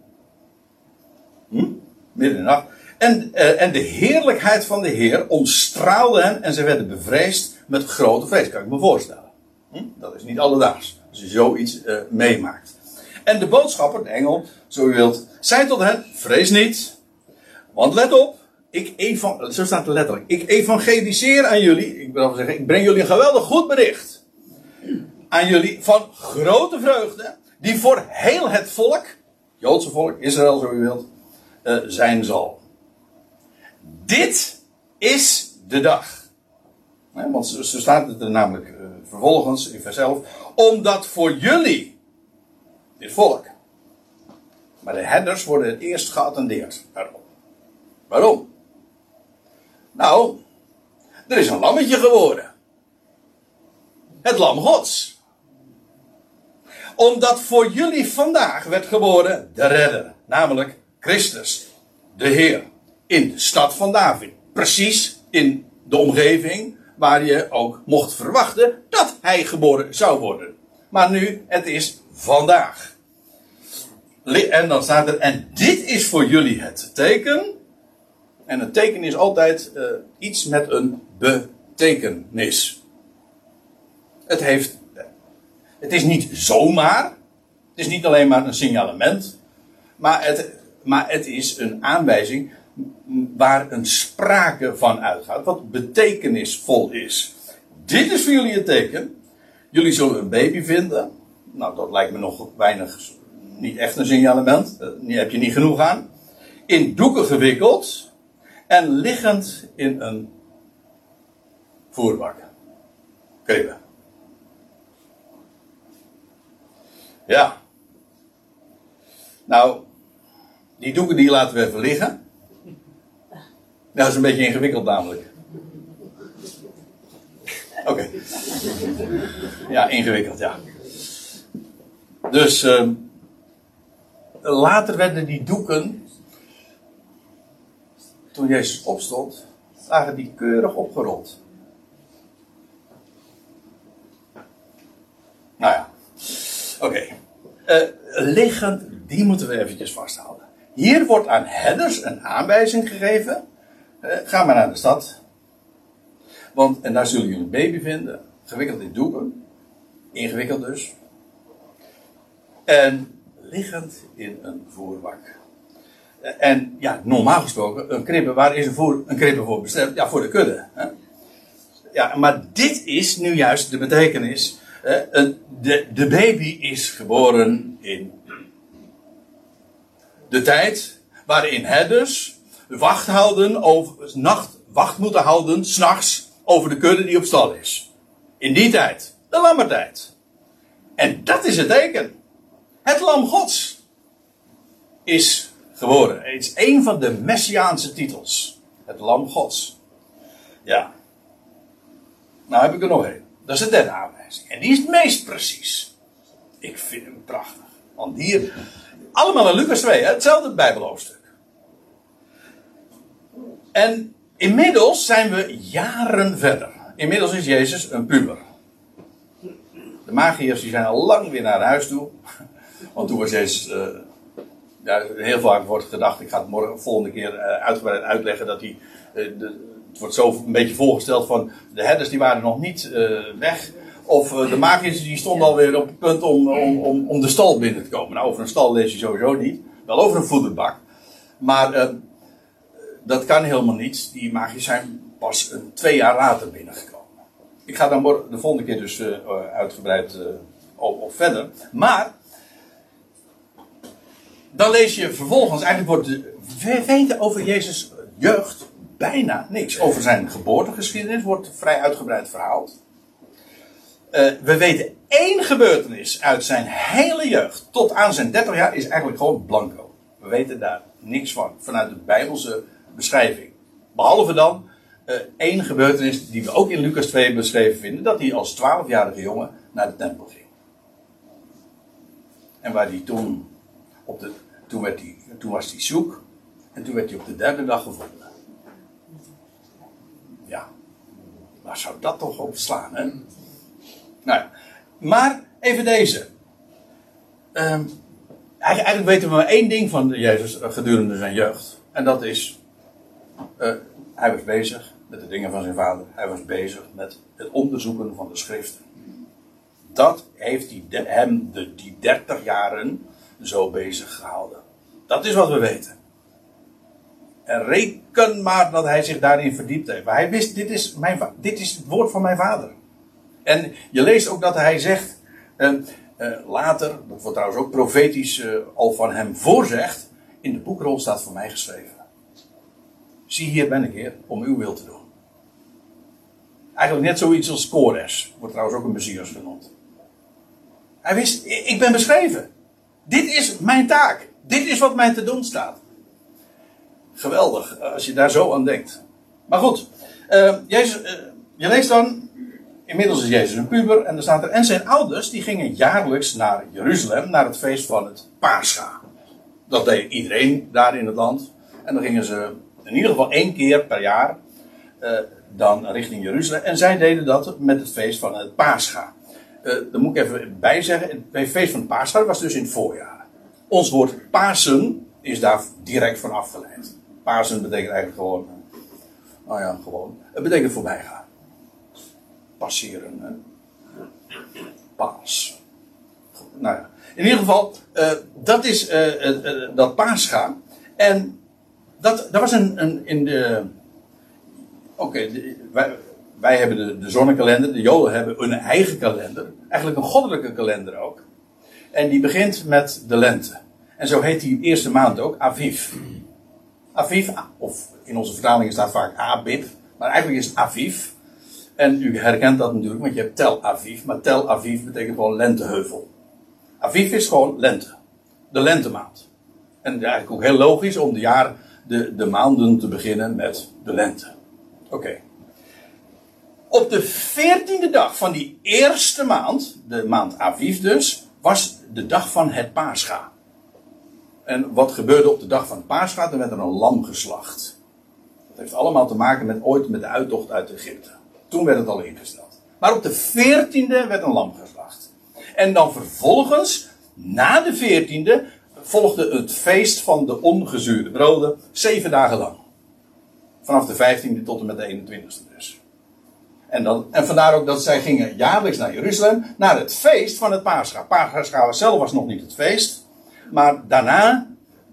Hm? Midden nacht. En, uh, en de heerlijkheid van de Heer omstraalde hen en ze werden bevreesd met grote vrees. Kan ik me voorstellen. Hm? Dat is niet alledaags. Als je zoiets uh, meemaakt. En de boodschapper, de engel, zo u wilt, zei tot hen: Vrees niet. Want let op, ik evan, zo staat het letterlijk. Ik evangeliseer aan jullie. Ik wil zeggen, ik breng jullie een geweldig goed bericht. Aan jullie van grote vreugde. Die voor heel het volk, Joodse volk, Israël zo u wilt, uh, zijn zal. Dit is de dag. Want zo staat het er namelijk uh, vervolgens in vers 11. Omdat voor jullie, dit volk. Maar de herders worden het eerst geattendeerd. Waarom? Nou, er is een lammetje geworden. Het lam Gods. Omdat voor jullie vandaag werd geboren de redder, namelijk Christus, de Heer, in de stad van David. Precies in de omgeving waar je ook mocht verwachten dat hij geboren zou worden. Maar nu, het is vandaag. En dan staat er, en dit is voor jullie het teken en een teken is altijd uh, iets met een betekenis. Het heeft. Het is niet zomaar. Het is niet alleen maar een signalement. Maar het, maar het is een aanwijzing waar een sprake van uitgaat. Wat betekenisvol is. Dit is voor jullie een teken. Jullie zullen een baby vinden. Nou, dat lijkt me nog weinig. Niet echt een signalement. Daar heb je niet genoeg aan. In doeken gewikkeld en liggend in een voerbak. Kribben. Ja. Nou, die doeken die laten we even liggen. Dat is een beetje ingewikkeld namelijk. Oké. Ja, ingewikkeld, ja. Dus uh, later werden die doeken toen Jezus opstond, lagen die keurig opgerold. Nou ja, oké. Okay. Eh, liggend, die moeten we eventjes vasthouden. Hier wordt aan herders een aanwijzing gegeven. Uh, ga maar naar de stad. Want, en daar zullen jullie een baby vinden. Gewikkeld in doeken. Ingewikkeld dus. En liggend in een voerbak. En ja, normaal gesproken, een kribbe, waar is een, voor, een kribbe voor bestemd? Ja, voor de kudde. Hè? Ja, maar dit is nu juist de betekenis. de, de baby is geboren in de tijd waarin herders wacht houden over, nacht wacht moeten houden, s'nachts, over de kudde die op stal is. In die tijd, de lammertijd. En dat is het teken. Het lam gods is geboren. Het is een van de messiaanse titels. Het Lam Gods. Ja. Nou heb ik er nog één. Dat is de derde aanwijzing. En die is het meest precies. Ik vind hem prachtig. Want hier, allemaal in Lucas 2, hetzelfde Bijbelhoofdstuk. En inmiddels zijn we jaren verder. Inmiddels is Jezus een puber. De magiërs die zijn al lang weer naar huis toe. Want toen was Jezus uh, ja, heel vaak wordt gedacht, ik ga het morgen volgende keer uh, uitgebreid uitleggen dat hij. Uh, het wordt zo een beetje voorgesteld van de herders die waren nog niet weg. Of de magiërs die stonden alweer op het punt om, om, om, om, de stal binnen te komen. Nou, over een stal lees je sowieso niet. Wel over een voederbak. Maar uh, dat kan helemaal niet. Die magiërs zijn pas een, twee jaar later binnengekomen. Ik ga dan de volgende keer dus uh, uitgebreid uh, op, op, verder. Maar. Dan lees je vervolgens, eigenlijk wordt de, we weten over Jezus jeugd bijna niks. Over zijn geboortegeschiedenis wordt vrij uitgebreid verhaald. Uh, we weten één gebeurtenis uit zijn hele jeugd tot aan zijn 30 jaar is eigenlijk gewoon blanco. We weten daar niks van vanuit de Bijbelse beschrijving. Behalve dan uh, één gebeurtenis die we ook in Lucas 2 beschreven vinden: dat hij als 12-jarige jongen naar de tempel ging. En waar hij toen, op de, toen, werd hij, toen was hij zoek en toen werd hij op de derde dag gevonden. Ja, waar zou dat toch op slaan, hè? Nou maar even deze. Um, eigenlijk weten we maar één ding van Jezus gedurende zijn jeugd. En dat is, uh, hij was bezig met de dingen van zijn vader. Hij was bezig met het onderzoeken van de schriften. Dat heeft die, hem de, die 30 jaren zo bezig gehouden. Dat is wat we weten. En reken maar dat hij zich daarin verdiept heeft. Maar hij wist, dit is, mijn, dit is het woord van mijn vader. En je leest ook dat hij zegt, uh, uh, later, dat wordt trouwens ook profetisch uh, al van hem voorzegd, in de boekrol staat voor mij geschreven. Zie hier ben ik heer, om uw wil te doen. Eigenlijk net zoiets als Kores, wordt trouwens ook een Messias genoemd. Hij wist, ik ben beschreven. Dit is mijn taak. Dit is wat mij te doen staat. Geweldig, als je daar zo aan denkt. Maar goed, Jezus, je leest dan Inmiddels is Jezus een puber en er staat er. En zijn ouders die gingen jaarlijks naar Jeruzalem, naar het feest van het Pascha. Dat deed iedereen daar in het land. En dan gingen ze in ieder geval één keer per jaar uh, dan richting Jeruzalem. En zij deden dat met het feest van het Pascha. Uh, daar moet ik even bij zeggen. Het feest van het Pascha was dus in het voorjaar. Ons woord Pasen is daar direct van afgeleid. Pasen betekent eigenlijk gewoon. Nou ja, gewoon. Het betekent voorbijgaan passeren. Hè? Paas. Nou ja. In ieder geval, uh, dat is uh, uh, dat paascha. En dat, dat was een, een in de. Oké, wij, hebben de, de zonnekalender, de Joden hebben een eigen kalender. Eigenlijk een goddelijke kalender ook. En die begint met de lente. En zo heet die eerste maand ook Aviv. Aviv, of in onze vertalingen staat vaak Abib, maar eigenlijk is het Aviv. En u herkent dat natuurlijk, want je hebt Tel Aviv. Maar Tel Aviv betekent gewoon lenteheuvel. Aviv is gewoon lente. De lentemaand. En eigenlijk ook heel logisch om de, jaar, de, de maanden te beginnen met de lente. Oké. Op de veertiende dag van die eerste maand, de maand Aviv dus, was de dag van het Pascha. En wat gebeurde op de dag van het Pascha? Er werd er een lam geslacht. Dat heeft allemaal te maken met ooit met de uittocht uit Egypte. Toen werd het al ingesteld. Maar op de veertiende werd een lam geslacht. En dan vervolgens, na de veertiende, volgde het feest van de ongezuurde broden. Zeven dagen lang. Vanaf de vijftiende tot en met de 21ste dus. En, dan, en vandaar ook dat zij gingen jaarlijks naar Jeruzalem. Naar het feest van het Pascha. Pascha zelf was nog niet het feest. Maar daarna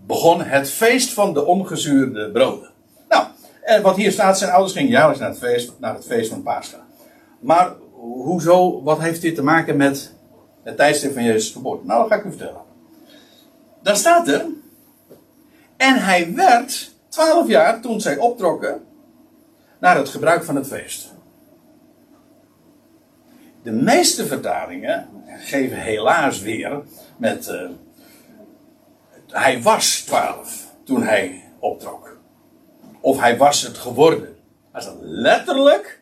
begon het feest van de ongezuurde broden. En wat hier staat, zijn ouders gingen jaarlijks naar het feest, naar het feest van Pascha. Maar hoezo, wat heeft dit te maken met het tijdstip van Jezus' geboorte? Nou, dat ga ik u vertellen. Daar staat er, en hij werd twaalf jaar toen zij optrokken naar het gebruik van het feest. De meeste vertalingen geven helaas weer met. Uh, hij was twaalf toen hij optrok. Of hij was het geworden. Hij staat letterlijk.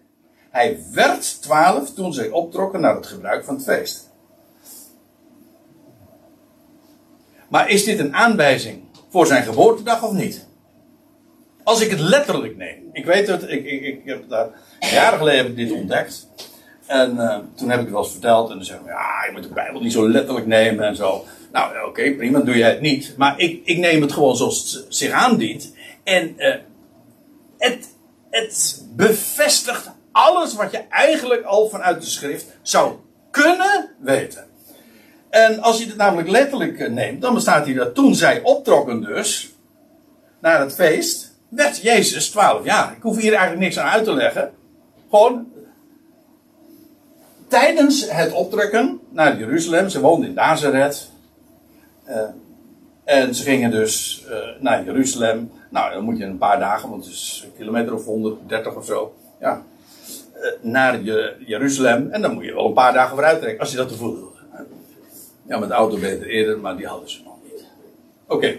Hij werd twaalf toen zij optrokken naar het gebruik van het feest. Maar is dit een aanwijzing voor zijn geboortedag of niet? Als ik het letterlijk neem. Ik weet het, ik, ik, ik heb daar jaren geleden heb ik dit ontdekt. En uh, toen heb ik het wel eens verteld. En dan zeggen we, ja, je moet de Bijbel niet zo letterlijk nemen en zo. Nou, oké, okay, prima, doe jij het niet. Maar ik, ik neem het gewoon zoals het zich aandient. En uh, het, het bevestigt alles wat je eigenlijk al vanuit de schrift zou kunnen weten. En als je het namelijk letterlijk eh, neemt, dan bestaat hier dat toen zij optrokken dus, naar het feest, werd Jezus 12 jaar. Ik hoef hier eigenlijk niks aan uit te leggen. Gewoon tijdens het optrekken naar Jeruzalem, ze woonden in Nazareth. Uh, en ze gingen dus uh, naar Jeruzalem. Nou, dan moet je een paar dagen, want het is een kilometer of 130 of zo. Ja. Uh, naar je, Jeruzalem. En dan moet je wel een paar dagen vooruit trekken, als je dat te voelen wil. Ja, met de auto beter eerder, maar die hadden ze nog niet. Oké.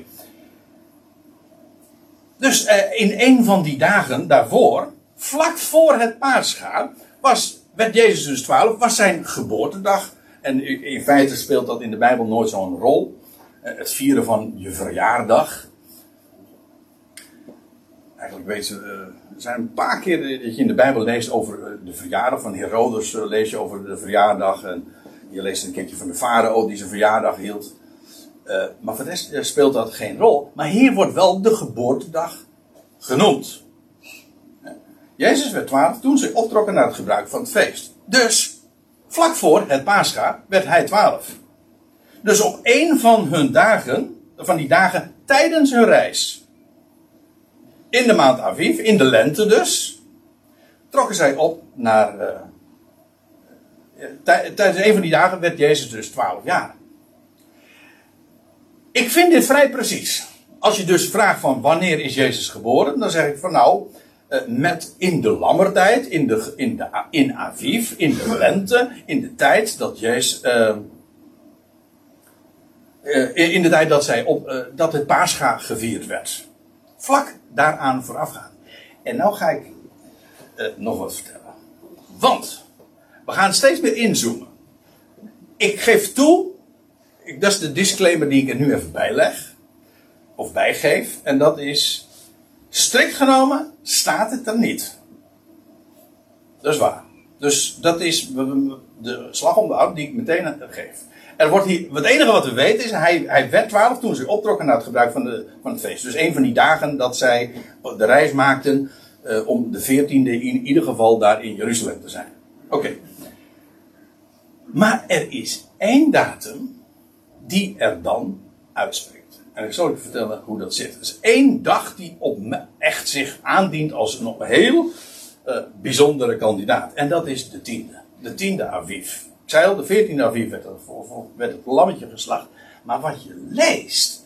Dus uh, in een van die dagen daarvoor, vlak voor het paascha, was, werd Jezus dus 12, was zijn geboortedag. En in feite speelt dat in de Bijbel nooit zo'n rol. Uh, het vieren van je verjaardag. Eigenlijk weet je, uh, er zijn een paar keer dat je in de Bijbel leest over de verjaardag van Herodes. lees je over de verjaardag. En je leest een keertje van de farao die zijn verjaardag hield. Maar voor de rest speelt dat geen rol. Maar hier wordt wel de geboortedag genoemd. Jezus werd 12 toen ze optrokken naar het gebruik van het feest. Dus, vlak voor het Pascha werd hij 12. Dus op een van hun dagen, van die dagen tijdens hun reis, in de maand Aviv, in de lente dus, trokken zij op naar. Uh, tijdens een van die dagen werd Jezus dus 12 jaar. Ik vind dit vrij precies. Als je dus vraagt van wanneer is Jezus geboren, dan zeg ik van nou, eh, met in de lammertijd, in, de, in, de, in Aviv, in de lente, in de tijd dat Jezus. Uh, in de tijd dat, zij op, dat het Pascha gevierd werd. Vlak daaraan voorafgaan. En nou ga ik nog wat vertellen. Want we gaan steeds meer inzoomen. Ik geef toe, dat is de disclaimer die ik er nu even bijleg of bijgeef. En dat is, strikt genomen staat het er niet. Dat is waar. Dus dat is de slag om de die ik meteen geef. Er wordt het enige wat we weten is, hij, hij werd 12 toen ze optrokken naar het gebruik van, de, van het feest. Dus een van die dagen dat zij de reis maakten uh, om de 14e in ieder geval daar in Jeruzalem te zijn. Oké. Maar er is één datum die er dan uitspreekt. En ik zal je vertellen hoe dat zit. Er is één dag die op echt zich aandient als een heel uh, bijzondere kandidaat. En dat is de tiende. De tiende Aviv. Zei de veertiende Aviv werd, werd het lammetje geslacht. Maar wat je leest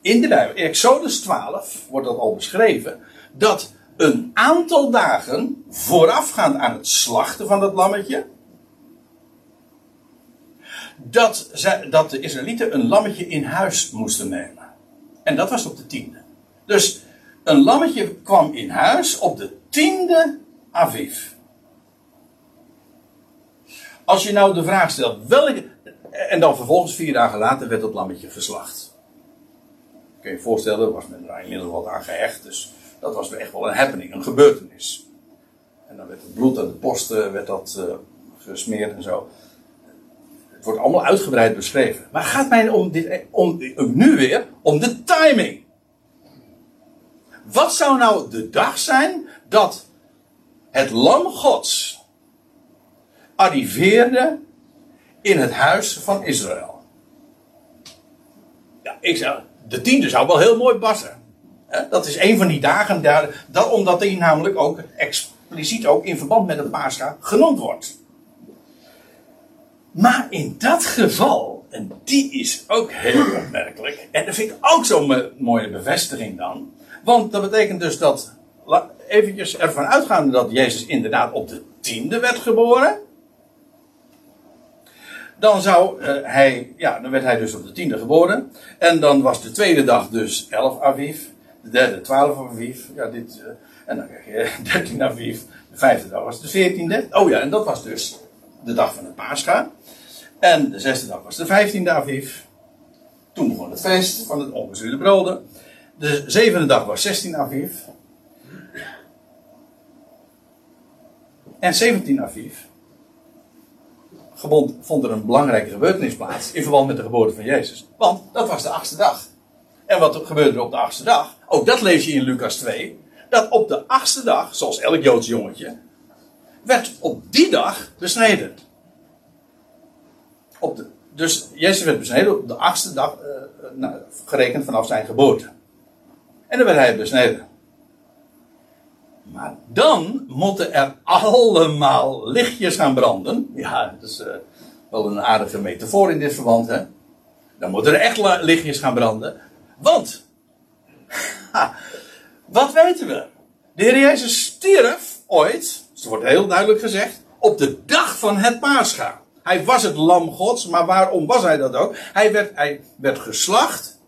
in de Bijbel, Exodus 12 wordt dat al beschreven, dat een aantal dagen voorafgaand aan het slachten van dat lammetje, dat, dat de Israëlieten een lammetje in huis moesten nemen. En dat was op de tiende. Dus een lammetje kwam in huis op de tiende Aviv. Als je nou de vraag stelt, welke. En dan vervolgens vier dagen later werd dat lammetje geslacht. Kun je je voorstellen, was men er inmiddels wat aan gehecht. Dus dat was echt wel een happening, een gebeurtenis. En dan werd het bloed aan de posten werd dat, uh, gesmeerd en zo. Het wordt allemaal uitgebreid beschreven. Maar gaat mij om, dit, om, nu weer om de timing. Wat zou nou de dag zijn dat het lam gods arriveerde in het huis van Israël? Ja, ik zou, de tiende zou wel heel mooi passen. Dat is een van die dagen, daar, dat, omdat die namelijk ook expliciet ook in verband met het Pascha genoemd wordt. Maar in dat geval, en die is ook heel opmerkelijk, en dat vind ik ook zo'n mooie bevestiging dan, want dat betekent dus dat, eventjes ervan uitgaande dat Jezus inderdaad op de tiende werd geboren, dan zou uh, hij, ja, dan werd hij dus op de tiende geboren, en dan was de tweede dag dus 11 Aviv, de derde 12 Aviv, ja, dit, uh, en dan krijg je <laughs> 13 Aviv, de vijfde dag was de veertiende, oh ja, en dat was dus de dag van het Pascha. En de zesde dag was de vijftiende Aviv. Toen begon het feest van het ongezuurde broden. De zevende dag was 16 Aviv. En 17 Aviv vond er een belangrijke gebeurtenis plaats in verband met de geboorte van Jezus. Want dat was de achtste dag. En wat gebeurde er op de achtste dag? Ook dat lees je in Lucas 2. Dat op de achtste dag, zoals elk Joods jongetje, werd op die dag besneden. Op de, dus Jezus werd besneden op de achtste dag, uh, nou, gerekend vanaf zijn geboorte. En dan werd hij besneden. Maar dan moeten er allemaal lichtjes gaan branden. Ja, dat is uh, wel een aardige metafoor in dit verband, hè. Dan moeten er echt lichtjes gaan branden. Want, <laughs> wat weten we? De Heer Jezus stierf ooit, dus wordt heel duidelijk gezegd, op de dag van het paascha. Hij was het lam gods, maar waarom was hij dat ook? Hij werd, hij werd geslacht.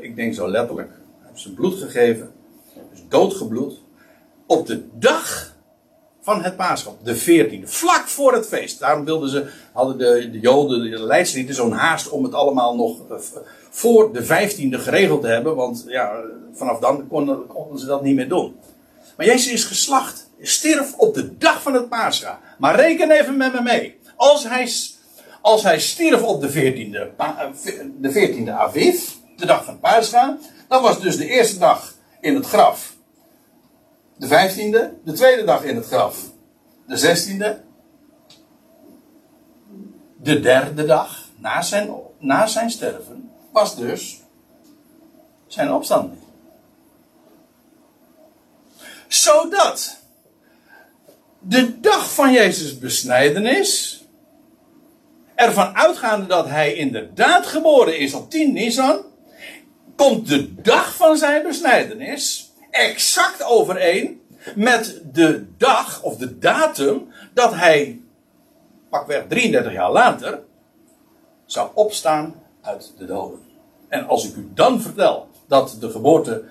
Ik denk zo letterlijk. Hij heeft zijn bloed gegeven. Doodgebloed. Op de dag van het paaschap, de 14e, vlak voor het feest. Daarom wilden ze, hadden de, de Joden, de leidslieden, zo'n haast om het allemaal nog eh, voor de 15e geregeld te hebben. Want ja, vanaf dan konden, ze dat niet meer doen. Maar Jezus is geslacht, stierf op de dag van het Pascha. Maar reken even met me mee. Als hij, als hij stierf op de 14e, de 14e Aviv, de dag van Pascha, dan was dus de eerste dag in het graf de 15e, de tweede dag in het graf. De 16e, de derde dag na zijn, na zijn sterven was dus zijn opstanding. Zodat de dag van Jezus besnijdenis, ervan uitgaande dat hij inderdaad geboren is op 10 Nisan, komt de dag van zijn besnijdenis exact overeen met de dag of de datum dat hij pakweg 33 jaar later zou opstaan uit de doden. En als ik u dan vertel dat de geboorte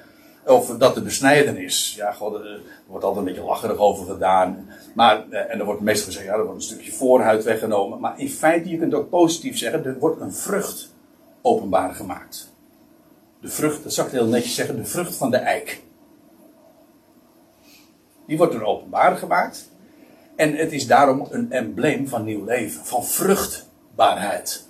of dat de besnijdenis. Ja, god, er wordt altijd een beetje lacherig over gedaan. Maar, eh, en er wordt meestal gezegd, ja, er wordt een stukje voorhuid weggenomen. Maar in feite, je kunt ook positief zeggen, er wordt een vrucht openbaar gemaakt. De vrucht, dat zou ik heel netjes zeggen, de vrucht van de eik. Die wordt er openbaar gemaakt. En het is daarom een embleem van nieuw leven, van vruchtbaarheid.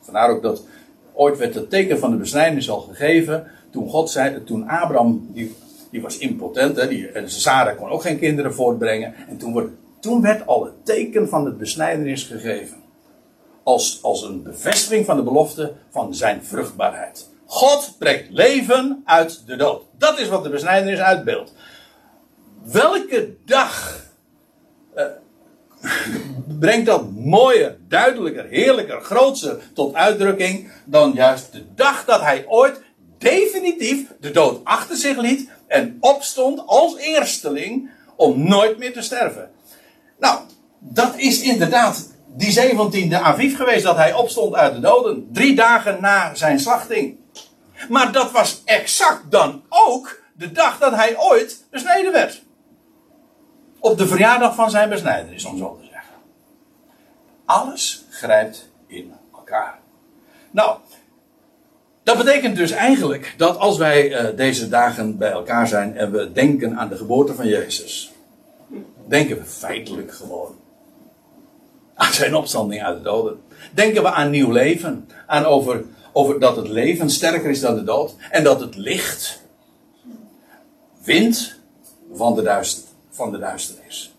Vandaar ook dat ooit werd het teken van de besnijdenis al gegeven toen God zei, toen Abraham, die, die was impotent, hè, die, en Sarah kon ook geen kinderen voortbrengen. En toen, toen werd al het teken van de besnijdenis gegeven. Als, als een bevestiging van de belofte van zijn vruchtbaarheid. God brengt leven uit de dood. Dat is wat de besnijdenis uitbeeldt. Welke dag uh, brengt dat mooier, duidelijker, heerlijker, grootser tot uitdrukking dan juist de dag dat hij ooit definitief de dood achter zich liet en opstond als eersteling om nooit meer te sterven. Nou, dat is inderdaad die 17e Aviv geweest dat hij opstond uit de doden. Drie dagen na zijn slachting. Maar dat was exact dan ook de dag dat hij ooit besneden werd. Op de verjaardag van zijn besnijdenis, om zo te zeggen. Alles grijpt in elkaar. Nou, dat betekent dus eigenlijk dat als wij uh, deze dagen bij elkaar zijn en we denken aan de geboorte van Jezus, denken we feitelijk gewoon aan zijn opstanding uit de doden. Denken we aan nieuw leven, aan over, over dat het leven sterker is dan de dood en dat het licht wint van de, duister, van de duisternis.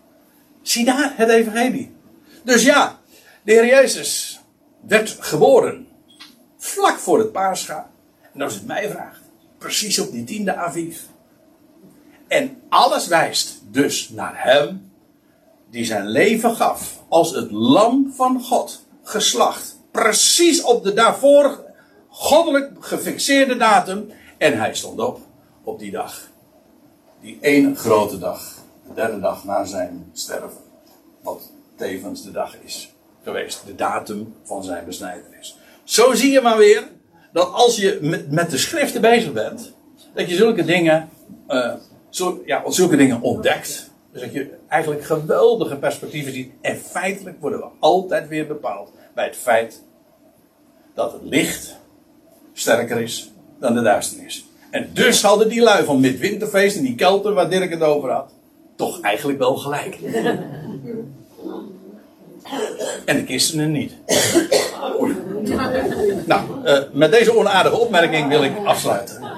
Zie daar het evangelie. Dus ja, de Heer Jezus werd geboren Vlak voor het paascha. En als het mij vraagt. Precies op die tiende aviv. En alles wijst dus naar hem. Die zijn leven gaf. Als het lam van God. Geslacht. Precies op de daarvoor goddelijk gefixeerde datum. En hij stond op. Op die dag. Die ene grote dag. De derde dag na zijn sterven. Wat tevens de dag is geweest. De datum van zijn besnijdenis. Zo zie je maar weer dat als je met, de schriften bezig bent, dat je zulke dingen, zo, ja, zulke dingen ontdekt. Dus dat je eigenlijk geweldige perspectieven ziet. En feitelijk worden we altijd weer bepaald bij het feit dat het licht sterker is dan de duisternis. En dus hadden die lui van Midwinterfeest en die Kelten waar Dirk het over had, toch eigenlijk wel gelijk. En de christenen niet. Nou, uh, met deze onaardige opmerking wil ik afsluiten.